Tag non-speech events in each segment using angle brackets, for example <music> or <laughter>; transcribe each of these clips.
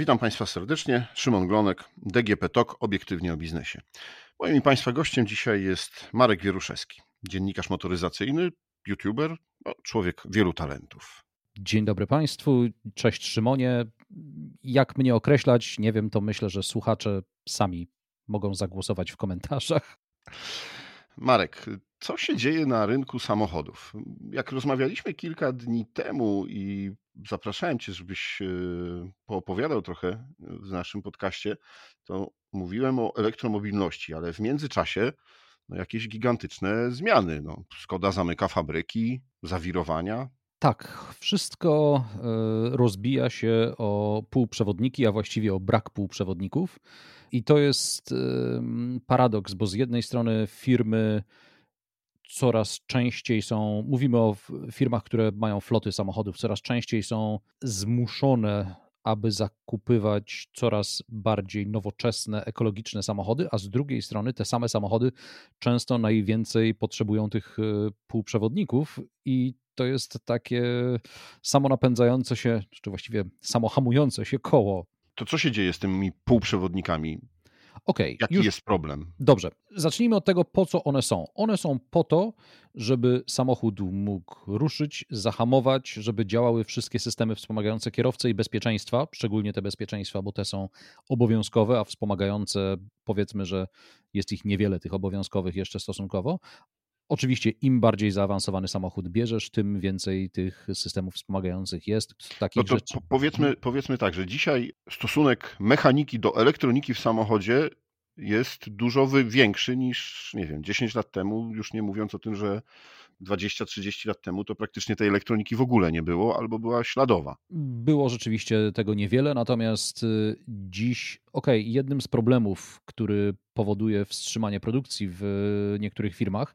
Witam Państwa serdecznie. Szymon Glonek, DGP TOK, obiektywnie o biznesie. Moim i Państwa gościem dzisiaj jest Marek Wieruszewski, dziennikarz motoryzacyjny, youtuber, no, człowiek wielu talentów. Dzień dobry Państwu, cześć Szymonie. Jak mnie określać, nie wiem, to myślę, że słuchacze sami mogą zagłosować w komentarzach. Marek, co się dzieje na rynku samochodów? Jak rozmawialiśmy kilka dni temu i zapraszałem Cię, żebyś e, poopowiadał trochę w naszym podcaście, to mówiłem o elektromobilności, ale w międzyczasie no, jakieś gigantyczne zmiany. No, Skoda zamyka fabryki, zawirowania. Tak, wszystko e, rozbija się o półprzewodniki, a właściwie o brak półprzewodników. I to jest paradoks, bo z jednej strony firmy coraz częściej są, mówimy o firmach, które mają floty samochodów, coraz częściej są zmuszone, aby zakupywać coraz bardziej nowoczesne, ekologiczne samochody, a z drugiej strony te same samochody często najwięcej potrzebują tych e, półprzewodników i to jest takie samonapędzające się, czy właściwie samohamujące się koło. To co się dzieje z tymi półprzewodnikami? Okay, Jaki już... jest problem? Dobrze. Zacznijmy od tego, po co one są. One są po to, żeby samochód mógł ruszyć, zahamować, żeby działały wszystkie systemy wspomagające kierowcę i bezpieczeństwa, szczególnie te bezpieczeństwa, bo te są obowiązkowe, a wspomagające powiedzmy, że jest ich niewiele, tych obowiązkowych jeszcze stosunkowo, Oczywiście im bardziej zaawansowany samochód bierzesz, tym więcej tych systemów wspomagających jest. Takich no to rzeczy. Powiedzmy, powiedzmy tak, że dzisiaj stosunek mechaniki do elektroniki w samochodzie jest dużo większy niż, nie wiem, 10 lat temu, już nie mówiąc o tym, że 20-30 lat temu to praktycznie tej elektroniki w ogóle nie było, albo była śladowa. Było rzeczywiście tego niewiele, natomiast y, dziś, okej, okay, jednym z problemów, który powoduje wstrzymanie produkcji w niektórych firmach,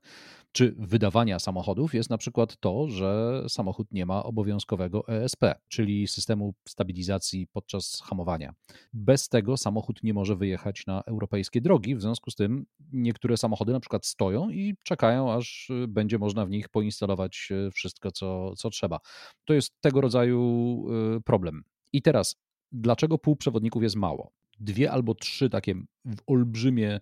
czy wydawania samochodów jest na przykład to, że samochód nie ma obowiązkowego ESP, czyli systemu stabilizacji podczas hamowania. Bez tego samochód nie może wyjechać na europejskie drogi, w związku z tym niektóre samochody na przykład stoją i czekają, aż będzie można w nich poinstalować wszystko, co, co trzeba. To jest tego rodzaju y, problem. I teraz, dlaczego półprzewodników jest mało? Dwie albo trzy takie olbrzymie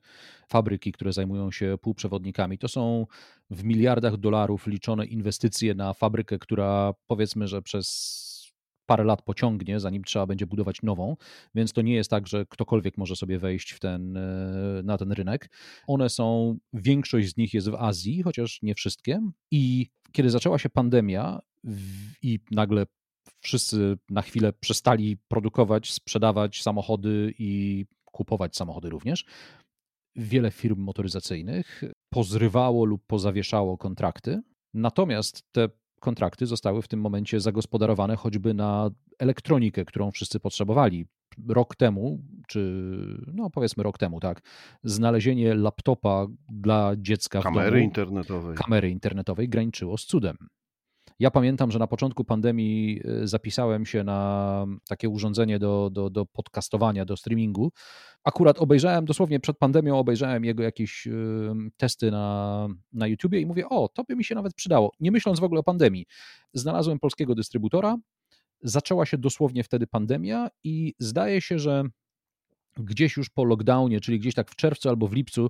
fabryki, które zajmują się półprzewodnikami. To są w miliardach dolarów liczone inwestycje na fabrykę, która powiedzmy, że przez parę lat pociągnie, zanim trzeba będzie budować nową, więc to nie jest tak, że ktokolwiek może sobie wejść w ten, e, na ten rynek. One są, większość z nich jest w Azji, chociaż nie wszystkie. I kiedy zaczęła się pandemia i nagle wszyscy na chwilę przestali produkować, sprzedawać samochody i kupować samochody również. Wiele firm motoryzacyjnych pozrywało lub pozawieszało kontrakty, natomiast te kontrakty zostały w tym momencie zagospodarowane choćby na elektronikę, którą wszyscy potrzebowali. Rok temu, czy no powiedzmy rok temu, tak, znalezienie laptopa dla dziecka kamery domu, internetowej. Kamery internetowej graniczyło z cudem. Ja pamiętam, że na początku pandemii y, zapisałem się na takie urządzenie do, do, do podcastowania, do streamingu. Akurat obejrzałem, dosłownie przed pandemią obejrzałem jego jakieś testy na, na YouTubie i mówię, o, to by mi się nawet przydało. Nie myśląc w ogóle o pandemii. Znalazłem polskiego dystrybutora, zaczęła się dosłownie wtedy pandemia i zdaje się, że gdzieś już po lockdownie, czyli gdzieś tak w czerwcu albo w lipcu,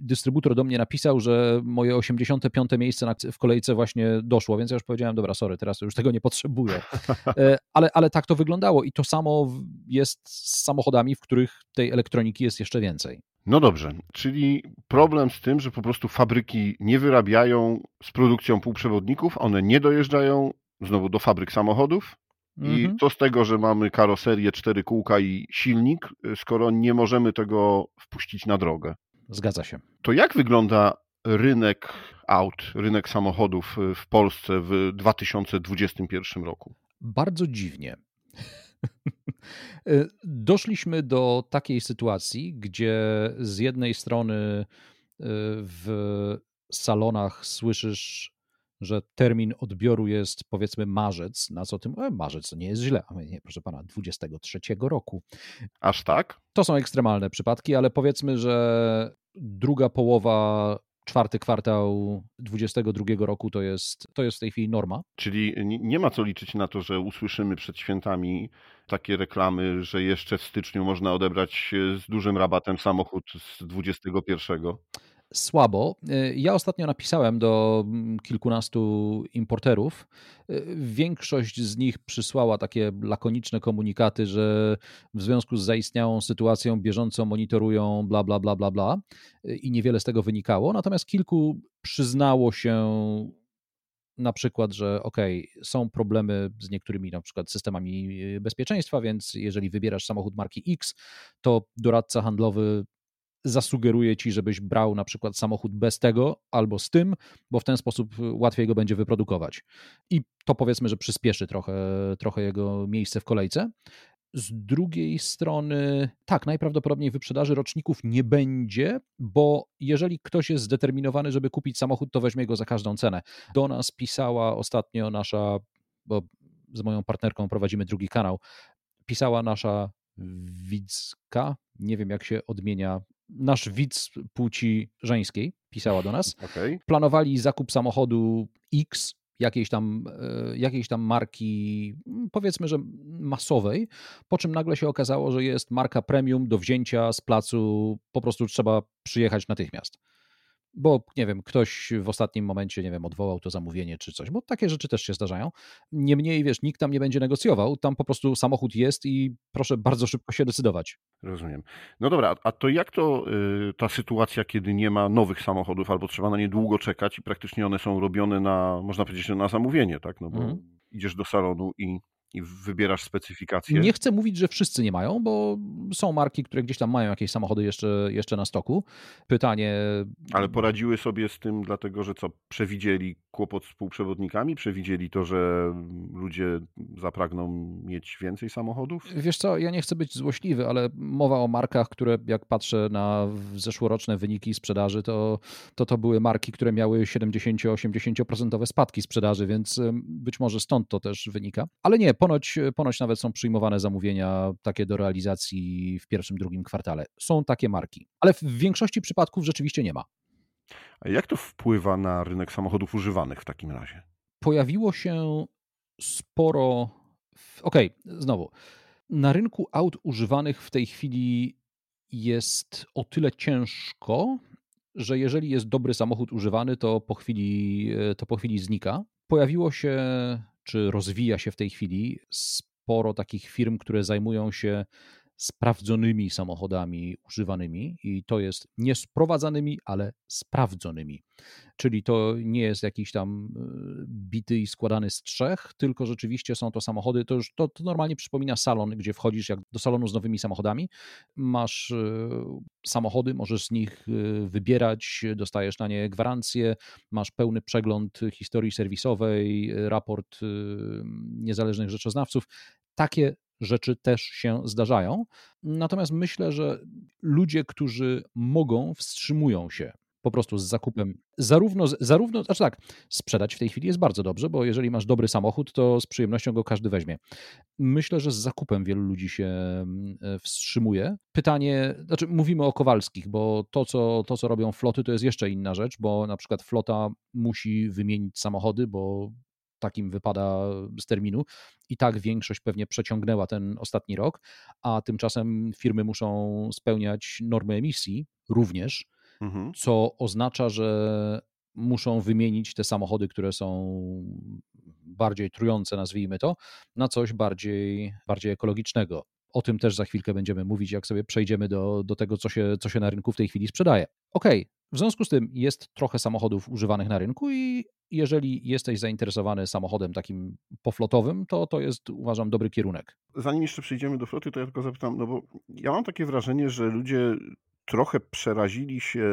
dystrybutor do mnie napisał, że moje 85. miejsce w kolejce właśnie doszło, więc ja już powiedziałem, dobra, sorry, teraz już tego nie potrzebuję. E, ale, ale tak to wyglądało i to samo jest z samochodami, w których tej elektroniki jest jeszcze więcej. No dobrze, czyli problem z tym, że po prostu fabryki nie wyrabiają z produkcją półprzewodników, one nie dojeżdżają znowu do fabryk samochodów, i mhm. co z tego, że mamy karoserię, cztery kółka i silnik, skoro nie możemy tego wpuścić na drogę? Zgadza się. To jak wygląda rynek aut, rynek samochodów w Polsce w 2021 roku? Bardzo dziwnie. <laughs> Doszliśmy do takiej sytuacji, gdzie z jednej strony y, w salonach słyszysz że termin odbioru jest powiedzmy marzec, na co tym, e, marzec to nie jest źle, ale nie, proszę pana, 23 roku. Aż tak? To są ekstremalne przypadki, ale powiedzmy, że druga połowa czwarty kwartał 2022 roku to jest, to jest w tej chwili norma. Czyli nie ma co liczyć na to, że usłyszymy przed świętami takie reklamy, że jeszcze w styczniu można odebrać z dużym rabatem samochód z 21? Słabo. Y, ja ostatnio napisałem do mm, kilkunastu importerów. Y, większość z nich przysłała takie lakoniczne komunikaty, że w związku z zaistniałą sytuacją bieżąco monitorują bla, bla, bla, bla, bla y, i niewiele z tego wynikało. Natomiast kilku przyznało się na przykład, że ok, są problemy z niektórymi na przykład systemami bezpieczeństwa, więc jeżeli wybierasz samochód marki X, to doradca handlowy zasugeruje ci, żebyś brał na przykład samochód bez tego albo z tym, bo w ten sposób łatwiej go będzie wyprodukować. I to powiedzmy, że przyspieszy trochę, trochę jego miejsce w kolejce. Z drugiej strony, tak, najprawdopodobniej wyprzedaży roczników nie będzie, bo jeżeli ktoś jest zdeterminowany, żeby kupić samochód, to weźmie go za każdą cenę. Do nas pisała ostatnio nasza, bo z moją partnerką prowadzimy drugi kanał, pisała nasza widzka, nie wiem jak się odmienia nasz widz płci żeńskiej pisała do nas. Okay. Planowali zakup samochodu X, jakiejś tam, e, jakiejś tam marki, mm, powiedzmy, że masowej, po czym nagle się okazało, że jest marka premium do wzięcia z placu, po prostu trzeba przyjechać natychmiast bo nie wiem, ktoś w ostatnim momencie, nie wiem, odwołał to zamówienie czy coś, bo takie rzeczy też się zdarzają. Niemniej, wiesz, nikt tam nie będzie negocjował, tam po prostu samochód jest i proszę bardzo szybko się decydować. Rozumiem. No dobra, a to jak to y, ta sytuacja, kiedy nie ma nowych samochodów albo trzeba na nie długo czekać i praktycznie one są robione na, można powiedzieć, na zamówienie, tak? No bo mhm. idziesz do salonu i i wybierasz specyfikację. Nie chcę mówić, że wszyscy nie mają, bo są marki, które gdzieś tam mają jakieś samochody jeszcze, jeszcze na stoku. Pytanie. Ale poradziły sobie z tym, dlatego że co? Przewidzieli kłopot z półprzewodnikami? Przewidzieli to, że ludzie zapragną mieć więcej samochodów? Wiesz co, ja nie chcę być złośliwy, ale mowa o markach, które jak patrzę na zeszłoroczne wyniki sprzedaży, to to, to były marki, które miały 70-80% spadki sprzedaży, więc być może stąd to też wynika. Ale nie, ponoć, ponoć nawet są przyjmowane zamówienia takie do realizacji w pierwszym, drugim kwartale. Są takie marki, ale w większości przypadków rzeczywiście nie ma. A jak to wpływa na rynek samochodów używanych w takim razie? Pojawiło się sporo. Okej, okay, znowu. Na rynku aut używanych w tej chwili jest o tyle ciężko, że jeżeli jest dobry samochód używany, to po chwili, to po chwili znika. Pojawiło się czy rozwija się w tej chwili sporo takich firm, które zajmują się sprawdzonymi samochodami używanymi i to jest nie sprowadzanymi, ale sprawdzonymi. Czyli to nie jest jakiś tam e, bity i składany z trzech, tylko rzeczywiście są to samochody, to już to, to normalnie przypomina salon, gdzie wchodzisz jak do salonu z nowymi samochodami, masz e, samochody, możesz z nich e, wybierać, dostajesz na nie gwarancję, masz pełny przegląd historii serwisowej, raport niezależnych rzeczoznawców. Takie rzeczy też się zdarzają. Natomiast myślę, że ludzie, którzy mogą, wstrzymują się po prostu z zakupem. Zarówno, zarówno, znaczy tak, sprzedać w tej chwili jest bardzo dobrze, bo jeżeli masz dobry samochód, to z przyjemnością go każdy weźmie. Myślę, że z zakupem wielu ludzi się mm, e, wstrzymuje. Pytanie, znaczy mówimy o Kowalskich, bo to co, to, co robią floty, to jest jeszcze inna rzecz, bo na przykład flota musi wymienić samochody, bo takim wypada z terminu. I tak większość pewnie przeciągnęła ten ostatni rok, a tymczasem firmy muszą spełniać normy emisji również, mhm. co oznacza, że muszą wymienić te samochody, które są bardziej trujące, nazwijmy to, na coś bardziej, bardziej ekologicznego. O tym też za chwilkę będziemy mówić, jak sobie przejdziemy do, do tego, co się, co się na rynku w tej chwili sprzedaje. Okej, okay. W związku z tym jest trochę samochodów używanych na rynku i jeżeli jesteś zainteresowany samochodem takim poflotowym, to to jest, uważam, dobry kierunek. Zanim jeszcze przejdziemy do floty, to ja tylko zapytam, no bo ja mam takie wrażenie, że ludzie trochę przerazili się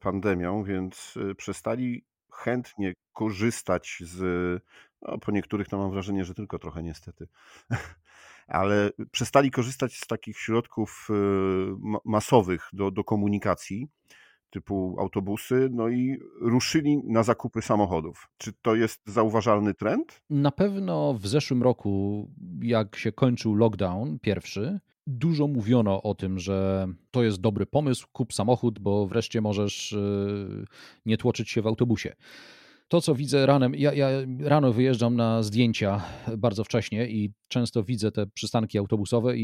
pandemią, więc y, przestali chętnie korzystać z, no po niektórych to mam wrażenie, że tylko trochę niestety, <laughs> ale przestali korzystać z takich środków y, masowych do, do komunikacji typu autobusy, no i ruszyli na zakupy samochodów. Czy to jest zauważalny trend? Na pewno w zeszłym roku, jak się kończył lockdown pierwszy, dużo mówiono o tym, że to jest dobry pomysł, kup samochód, bo wreszcie możesz y, nie tłoczyć się w autobusie. To, co widzę ranem, ja, ja rano wyjeżdżam na zdjęcia bardzo wcześnie i często widzę te przystanki autobusowe i,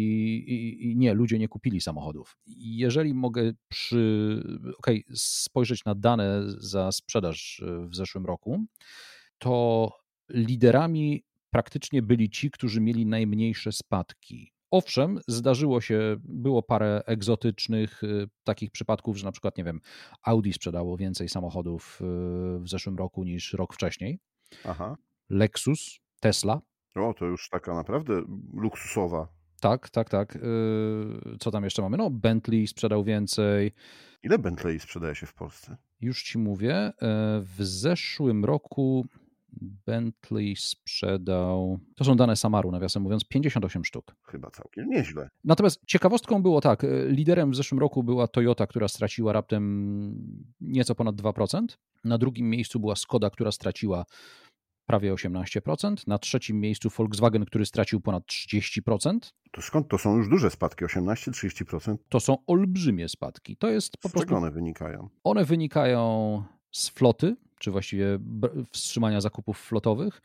i, i nie, ludzie nie kupili samochodów. Jeżeli mogę przy, okay, spojrzeć na dane za sprzedaż w zeszłym roku, to liderami praktycznie byli ci, którzy mieli najmniejsze spadki. Owszem, zdarzyło się, było parę egzotycznych y, takich przypadków, że na przykład, nie wiem, Audi sprzedało więcej samochodów y, w zeszłym roku niż rok wcześniej. Aha. Lexus, Tesla. O, to już taka naprawdę luksusowa. Tak, tak, tak. Y, co tam jeszcze mamy? No, Bentley sprzedał więcej. Ile Bentley sprzedaje się w Polsce? Już ci mówię. W zeszłym roku Bentley sprzedał, to są dane Samaru, nawiasem mówiąc, 58 sztuk. Chyba całkiem nieźle. Natomiast ciekawostką było tak, e, liderem w zeszłym roku była Toyota, która straciła raptem nieco ponad 2%. Na drugim miejscu była Skoda, która straciła prawie 18%. Na trzecim miejscu Volkswagen, który stracił ponad 30%. To skąd to są już duże spadki? 18-30%? To są olbrzymie spadki. To jest po Z prostu. one wynikają? One wynikają z floty, czy właściwie wstrzymania zakupów flotowych.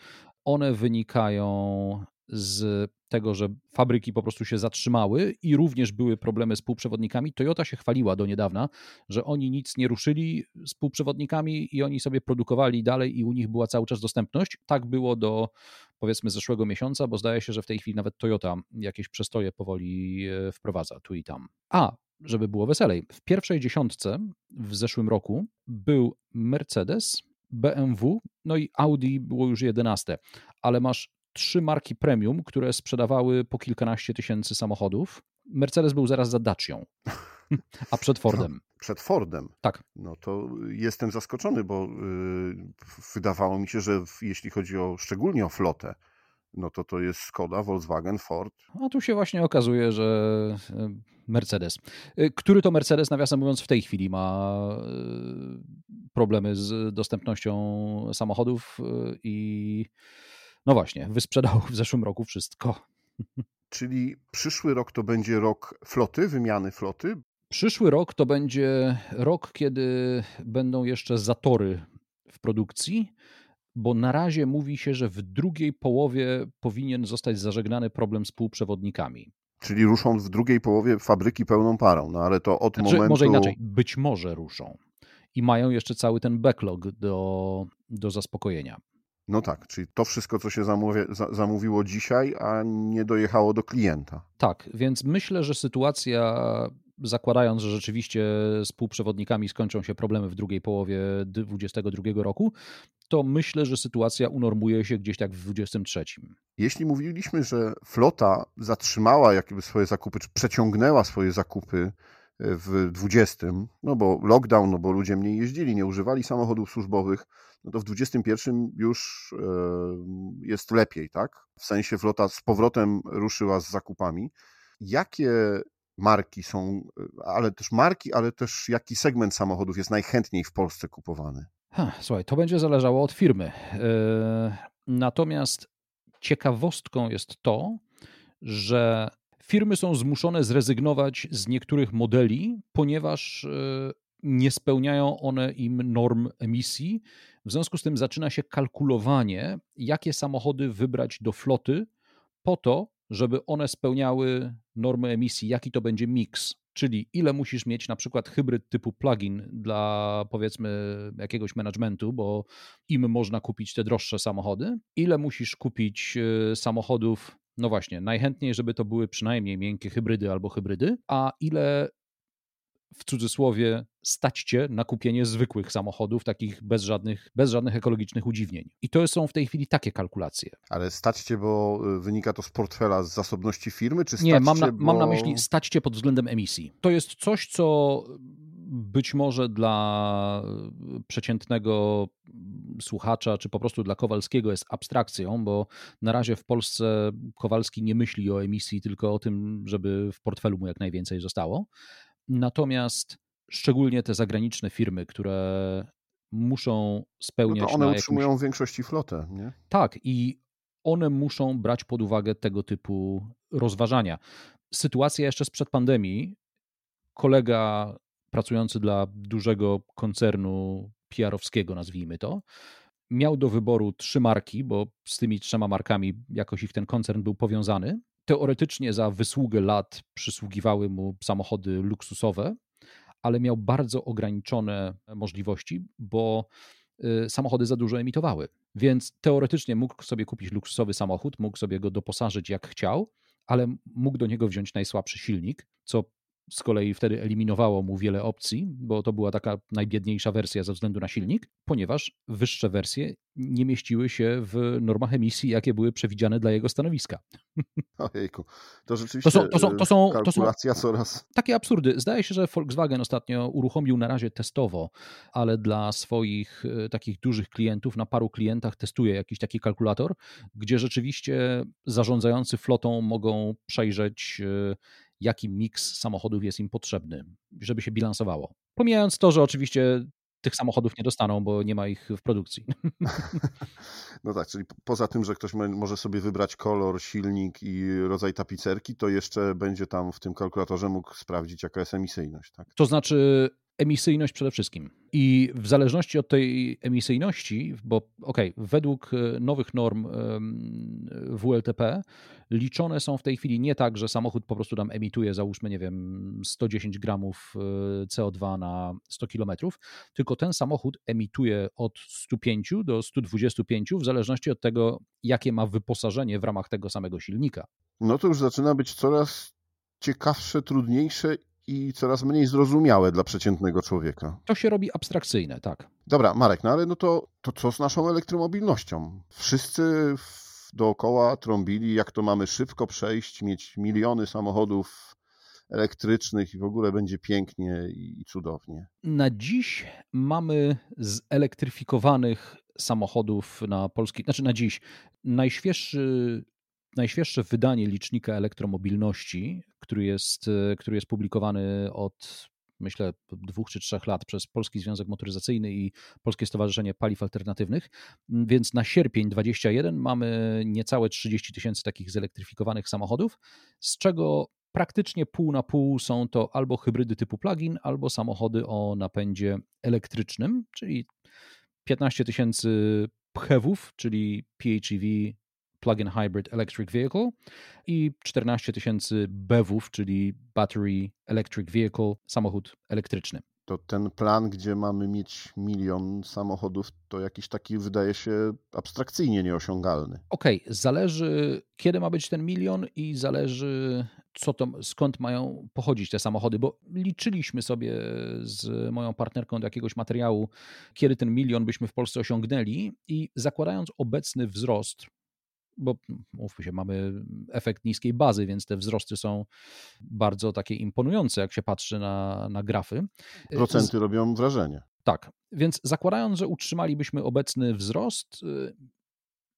One wynikają z tego, że fabryki po prostu się zatrzymały i również były problemy z półprzewodnikami. Toyota się chwaliła do niedawna, że oni nic nie ruszyli z półprzewodnikami i oni sobie produkowali dalej i u nich była cały czas dostępność. Tak było do powiedzmy zeszłego miesiąca, bo zdaje się, że w tej chwili nawet Toyota jakieś przestoje powoli e, wprowadza tu i tam. A żeby było weselej. W pierwszej dziesiątce w zeszłym roku był Mercedes, BMW, no i Audi było już jedenaste, ale masz trzy marki premium, które sprzedawały po kilkanaście tysięcy samochodów. Mercedes był zaraz za Dacią, a przed <laughs> Fordem. No, przed Fordem. Tak. No to jestem zaskoczony, bo yy, wydawało mi się, że w, jeśli chodzi o szczególnie o flotę, no to to jest Skoda, Volkswagen, Ford. A tu się właśnie okazuje, że e, Mercedes. E, który to Mercedes, nawiasem mówiąc, w tej chwili ma e, problemy z dostępnością samochodów i no właśnie, wysprzedał w zeszłym roku wszystko. Czyli przyszły rok to będzie rok floty, wymiany floty? Przyszły rok to będzie rok, kiedy będą jeszcze zatory w produkcji bo na razie mówi się, że w drugiej połowie powinien zostać zażegnany problem z półprzewodnikami. Czyli ruszą w drugiej połowie fabryki pełną parą, no ale to od znaczy, momentu... Może inaczej, być może ruszą. I mają jeszcze cały ten backlog do, do zaspokojenia. No tak, czyli to wszystko, co się zamówi, zamówiło dzisiaj, a nie dojechało do klienta. Tak, więc myślę, że sytuacja zakładając, że rzeczywiście z półprzewodnikami skończą się problemy w drugiej połowie 2022 roku, to myślę, że sytuacja unormuje się gdzieś tak w 2023. Jeśli mówiliśmy, że flota zatrzymała jakby swoje zakupy, czy przeciągnęła swoje zakupy e, w 20, no bo lockdown, no bo ludzie mniej jeździli, nie używali samochodów służbowych, no to w 21 już e, jest lepiej, tak? W sensie flota z powrotem ruszyła z zakupami. Jakie marki są, ale też marki, ale też jaki segment samochodów jest najchętniej w Polsce kupowany? Ha, słuchaj, to będzie zależało od firmy. E, natomiast ciekawostką jest to, że firmy są zmuszone zrezygnować z niektórych modeli, ponieważ e, nie spełniają one im norm emisji. W związku z tym zaczyna się kalkulowanie, jakie samochody wybrać do floty, po to, żeby one spełniały normy emisji, jaki to będzie miks, czyli ile musisz mieć na przykład hybryd typu plugin dla powiedzmy jakiegoś managementu, bo im można kupić te droższe samochody, ile musisz kupić e, samochodów no właśnie, najchętniej, żeby to były przynajmniej miękkie hybrydy albo hybrydy, a ile w cudzysłowie stać cię na kupienie zwykłych samochodów, takich bez żadnych, bez żadnych ekologicznych udziwnień. I to są w tej chwili takie kalkulacje. Ale stać cię, bo y, wynika to z portfela, z zasobności firmy, czy Nie, mam na, bo... mam na myśli stać cię pod względem emisji. To jest coś, co być może dla przeciętnego słuchacza, czy po prostu dla Kowalskiego jest abstrakcją, bo na razie w Polsce Kowalski nie myśli o emisji, tylko o tym, żeby w portfelu mu jak najwięcej zostało. Natomiast szczególnie te zagraniczne firmy, które muszą spełniać. No to one utrzymują jakimś... w większości flotę, nie? Tak, i one muszą brać pod uwagę tego typu rozważania. Sytuacja jeszcze sprzed pandemii. Kolega pracujący dla dużego koncernu PR-owskiego, nazwijmy to, miał do wyboru trzy marki, bo z tymi trzema markami jakoś ich ten koncern był powiązany. Teoretycznie za wysługę lat przysługiwały mu samochody luksusowe, ale miał bardzo ograniczone możliwości, bo y, samochody za dużo emitowały. Więc teoretycznie mógł sobie kupić luksusowy samochód, mógł sobie go doposażyć jak chciał, ale mógł do niego wziąć najsłabszy silnik, co z kolei wtedy eliminowało mu wiele opcji, bo to była taka najbiedniejsza wersja ze względu na silnik, ponieważ wyższe wersje nie mieściły się w normach emisji, jakie były przewidziane dla jego stanowiska. <laughs> Ojejku, to rzeczywiście to są, to są, to są, kalkulacja to są coraz... Takie absurdy. Zdaje się, że Volkswagen ostatnio uruchomił na razie testowo, ale dla swoich e, takich dużych klientów, na paru klientach testuje jakiś taki kalkulator, gdzie rzeczywiście zarządzający flotą mogą przejrzeć e, jaki miks samochodów jest im potrzebny, żeby się bilansowało. Pomijając to, że oczywiście tych samochodów nie dostaną, bo nie ma ich w produkcji. <laughs> No tak, czyli poza tym, że ktoś może sobie wybrać kolor, silnik i rodzaj tapicerki, to jeszcze będzie tam w tym kalkulatorze mógł sprawdzić, jaka jest emisyjność. Tak? To znaczy, emisyjność przede wszystkim. I w zależności od tej emisyjności, bo okej, okay, według e, nowych norm WLTP liczone są w tej chwili nie tak, że samochód po prostu tam emituje, załóżmy, nie wiem, 110 gramów e, CO2 na 100 kilometrów, tylko ten samochód emituje od 105 do 125 w zależności od tego, jakie ma wyposażenie w ramach tego samego silnika. No to już zaczyna być coraz ciekawsze, trudniejsze i coraz mniej zrozumiałe dla przeciętnego człowieka. To się robi abstrakcyjne, tak. Dobra, Marek, no ale no to, to co z naszą elektromobilnością? Wszyscy dookoła trąbili, jak to mamy szybko przejść, mieć miliony samochodów elektrycznych i w ogóle będzie pięknie i cudownie. Na dziś mamy zelektryfikowanych samochodów na polski, znaczy na dziś najświeższy najświeższe wydanie licznika elektromobilności, który jest, e, który jest publikowany od myślę, dwóch czy trzech lat przez Polski Związek Motoryzacyjny i Polskie Stowarzyszenie Paliw Alternatywnych. Więc na sierpień 21 mamy niecałe 30 tysięcy takich zelektryfikowanych samochodów, z czego praktycznie pół na pół są to albo hybrydy typu plug-in, albo samochody o napędzie elektrycznym, czyli 15 tysięcy PHEV-ów, czyli PHEV plug-in hybrid electric vehicle i 14 tysięcy BEV-ów, czyli battery electric vehicle, samochód elektryczny. To ten plan, gdzie mamy mieć milion samochodów, to jakiś taki wydaje się abstrakcyjnie nieosiągalny. Okej, okay, zależy kiedy ma być ten milion i zależy co to, skąd mają pochodzić te samochody, bo liczyliśmy sobie z moją partnerką do jakiegoś materiału, kiedy ten milion byśmy w Polsce osiągnęli i zakładając obecny wzrost bo mówmy się, mamy efekt niskiej bazy, więc te wzrosty są bardzo takie imponujące, jak się patrzy na, na grafy. Procenty Z... robią wrażenie. Tak, więc zakładając, że utrzymalibyśmy obecny wzrost y,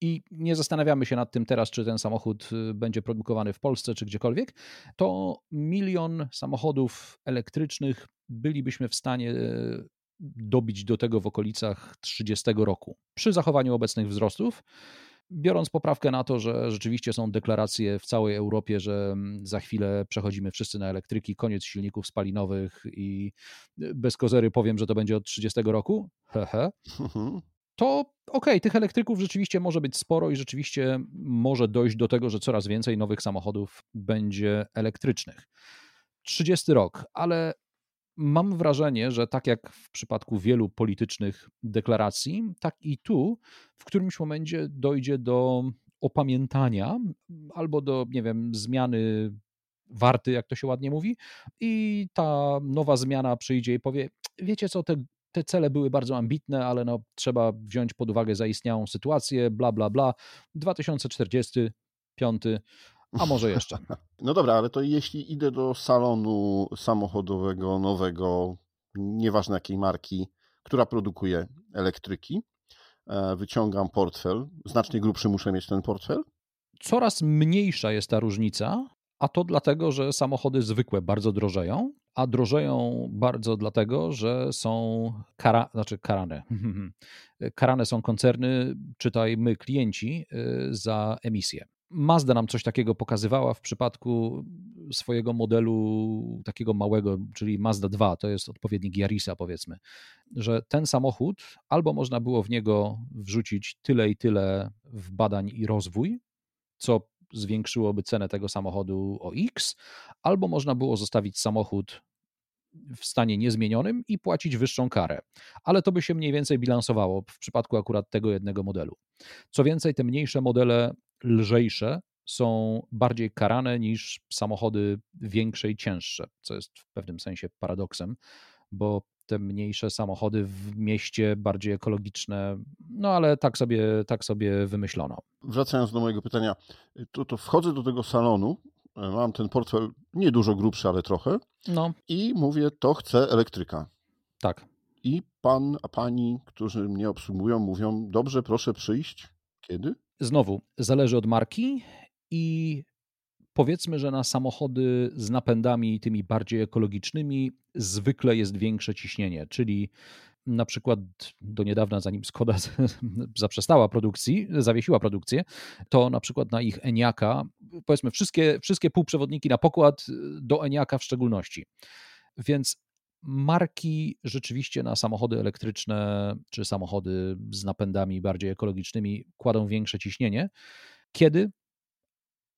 i nie zastanawiamy się nad tym teraz, czy ten samochód y, będzie produkowany w Polsce, czy gdziekolwiek, to milion samochodów elektrycznych bylibyśmy w stanie y, dobić do tego w okolicach 30 roku przy zachowaniu obecnych wzrostów biorąc poprawkę na to, że rzeczywiście są deklaracje w całej Europie, że mm, za chwilę przechodzimy wszyscy na elektryki, koniec silników spalinowych i y, bez kozery powiem, że to będzie od 30 roku, hehe, mhm. to okej, okay, tych elektryków rzeczywiście może być sporo i rzeczywiście może dojść do tego, że coraz więcej nowych samochodów będzie elektrycznych. 30 rok, ale mam wrażenie, że tak jak w przypadku wielu politycznych deklaracji, tak i tu w którymś momencie dojdzie do opamiętania albo do, nie wiem, zmiany warty, jak to się ładnie mówi, i ta nowa zmiana przyjdzie i powie: Wiecie co, te, te cele były bardzo ambitne, ale no, trzeba wziąć pod uwagę zaistniałą sytuację, bla, bla, bla. 2045 a może jeszcze. <laughs> No dobra, ale to jeśli idę do salonu samochodowego nowego, nieważne jakiej marki, która produkuje elektryki, e, wyciągam portfel, znacznie grubszy muszę mieć ten portfel? Coraz mniejsza jest ta różnica, a to dlatego, że samochody zwykłe bardzo drożeją, a drożeją bardzo dlatego, że są kara, znaczy karane. <laughs> karane są koncerny, czytaj my, klienci, y, za emisję. Mazda nam coś takiego pokazywała w przypadku swojego modelu takiego małego, czyli Mazda 2, to jest odpowiednik Yarisa powiedzmy, że ten samochód albo można było w niego wrzucić tyle i tyle w badań i rozwój, co zwiększyłoby cenę tego samochodu o X, albo można było zostawić samochód w stanie niezmienionym i płacić wyższą karę. Ale to by się mniej więcej bilansowało w przypadku akurat tego jednego modelu. Co więcej, te mniejsze modele lżejsze są bardziej karane niż samochody większe i cięższe, co jest w pewnym sensie paradoksem, bo te mniejsze samochody w mieście, bardziej ekologiczne, no ale tak sobie, tak sobie wymyślono. Wracając do mojego pytania, to, to wchodzę do tego salonu, mam ten portfel nie dużo grubszy, ale trochę no. i mówię, to chcę elektryka. Tak. I pan, a pani, którzy mnie obsługują, mówią, dobrze, proszę przyjść. Kiedy? Znowu, zależy od marki i powiedzmy, że na samochody z napędami tymi bardziej ekologicznymi zwykle jest większe ciśnienie, czyli na przykład do niedawna, zanim Skoda zaprzestała produkcji, zawiesiła produkcję, to na przykład na ich Eniaka, powiedzmy wszystkie, wszystkie półprzewodniki na pokład, do Eniaka w szczególności. Więc marki rzeczywiście na samochody elektryczne czy samochody z napędami bardziej ekologicznymi kładą większe ciśnienie. Kiedy?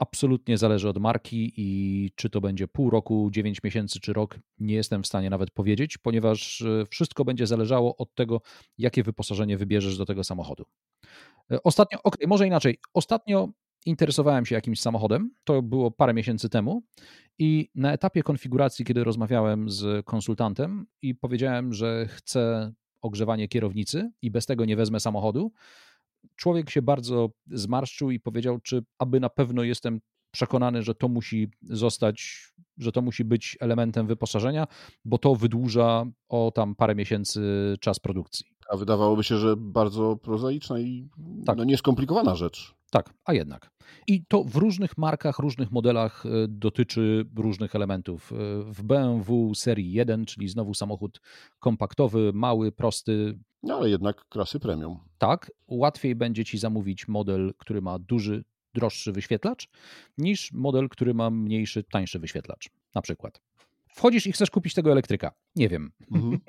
Absolutnie zależy od marki i czy to będzie pół roku, 9 miesięcy czy rok, nie jestem w stanie nawet powiedzieć, ponieważ e, wszystko będzie zależało od tego, jakie wyposażenie wybierzesz do tego samochodu. E, ostatnio, ok, może inaczej. Ostatnio interesowałem się jakimś samochodem, to było parę miesięcy temu i na etapie konfiguracji, kiedy rozmawiałem z konsultantem i powiedziałem, że chcę ogrzewanie kierownicy i bez tego nie wezmę samochodu, człowiek się bardzo zmarszczył i powiedział, czy aby na pewno jestem przekonany, że to musi zostać, że to musi być elementem wyposażenia, bo to wydłuża o tam parę miesięcy czas produkcji. A wydawałoby się, że bardzo prozaiczna i tak. no, nieskomplikowana rzecz. Tak, a jednak. I to w różnych markach, różnych modelach e, dotyczy różnych elementów. E, w BMW serii 1, czyli znowu samochód kompaktowy, mały, prosty. No ale jednak klasy premium. Tak, łatwiej będzie ci zamówić model, który ma duży, droższy wyświetlacz, niż model, który ma mniejszy, tańszy wyświetlacz. Na przykład. Wchodzisz i chcesz kupić tego elektryka. Nie wiem. Mhm.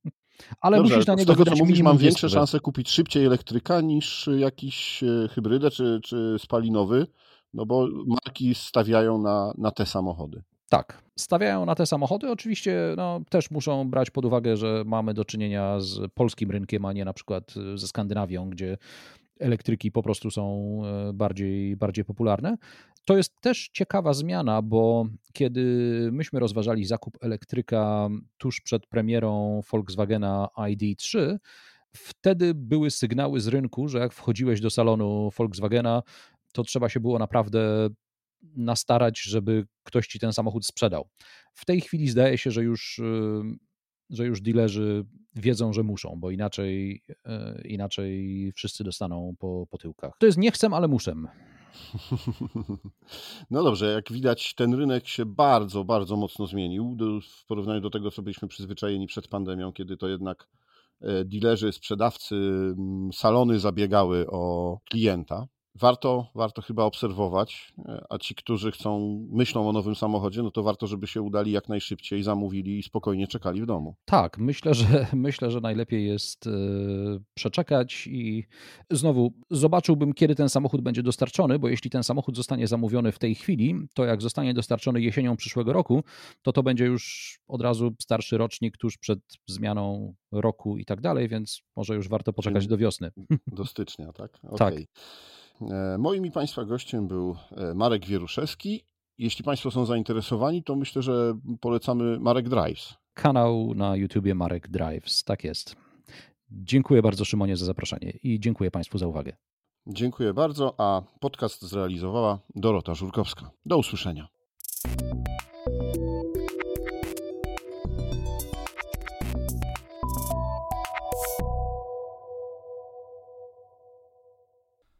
<laughs> ale Dobrze, musisz na niego z tego, co mówisz, mam większe szanse kupić szybciej elektryka niż jakiś e, hybrydę czy, czy spalinowy, no bo marki stawiają na, na te samochody. Tak, stawiają na te samochody. Oczywiście no, też muszą brać pod uwagę, że mamy do czynienia z polskim rynkiem, a nie na przykład ze Skandynawią, gdzie elektryki po prostu są e, bardziej, bardziej popularne. To jest też ciekawa zmiana, bo kiedy myśmy rozważali zakup elektryka tuż przed premierą Volkswagena ID3, wtedy były sygnały z rynku, że jak wchodziłeś do salonu Volkswagena, to trzeba się było naprawdę nastarać, żeby ktoś ci ten samochód sprzedał. W tej chwili zdaje się, że już, y, że już dealerzy wiedzą, że muszą, bo inaczej, y, inaczej wszyscy dostaną po, po tyłkach. To jest nie chcę, ale muszę. <laughs> No dobrze, jak widać, ten rynek się bardzo, bardzo mocno zmienił w porównaniu do tego, co byliśmy przyzwyczajeni przed pandemią, kiedy to jednak e, dilerzy, sprzedawcy, salony zabiegały o klienta warto, warto chyba obserwować, e, a ci, którzy chcą, myślą o nowym samochodzie, no to warto, żeby się udali jak najszybciej, zamówili i spokojnie czekali w domu. Tak, myślę, że <laughs> myślę, że najlepiej jest e, przeczekać i znowu zobaczyłbym, kiedy ten samochód będzie dostarczony, bo jeśli ten samochód zostanie zamówiony w tej chwili, to jak zostanie dostarczony jesienią przyszłego roku, to to będzie już od razu starszy rocznik tuż przed zmianą roku i tak dalej, więc może już warto poczekać do wiosny. Do stycznia, tak? Okay. <laughs> Tak. E, moim i Państwa gościem był e, Marek Wieruszewski. Jeśli Państwo są zainteresowani, to myślę, że polecamy Marek Drives. Kanał na YouTubie Marek Drives, tak jest. Dziękuję bardzo Szymonie za zaproszenie i dziękuję Państwu za uwagę. Dziękuję bardzo, a podcast zrealizowała Dorota Żurkowska. Do usłyszenia.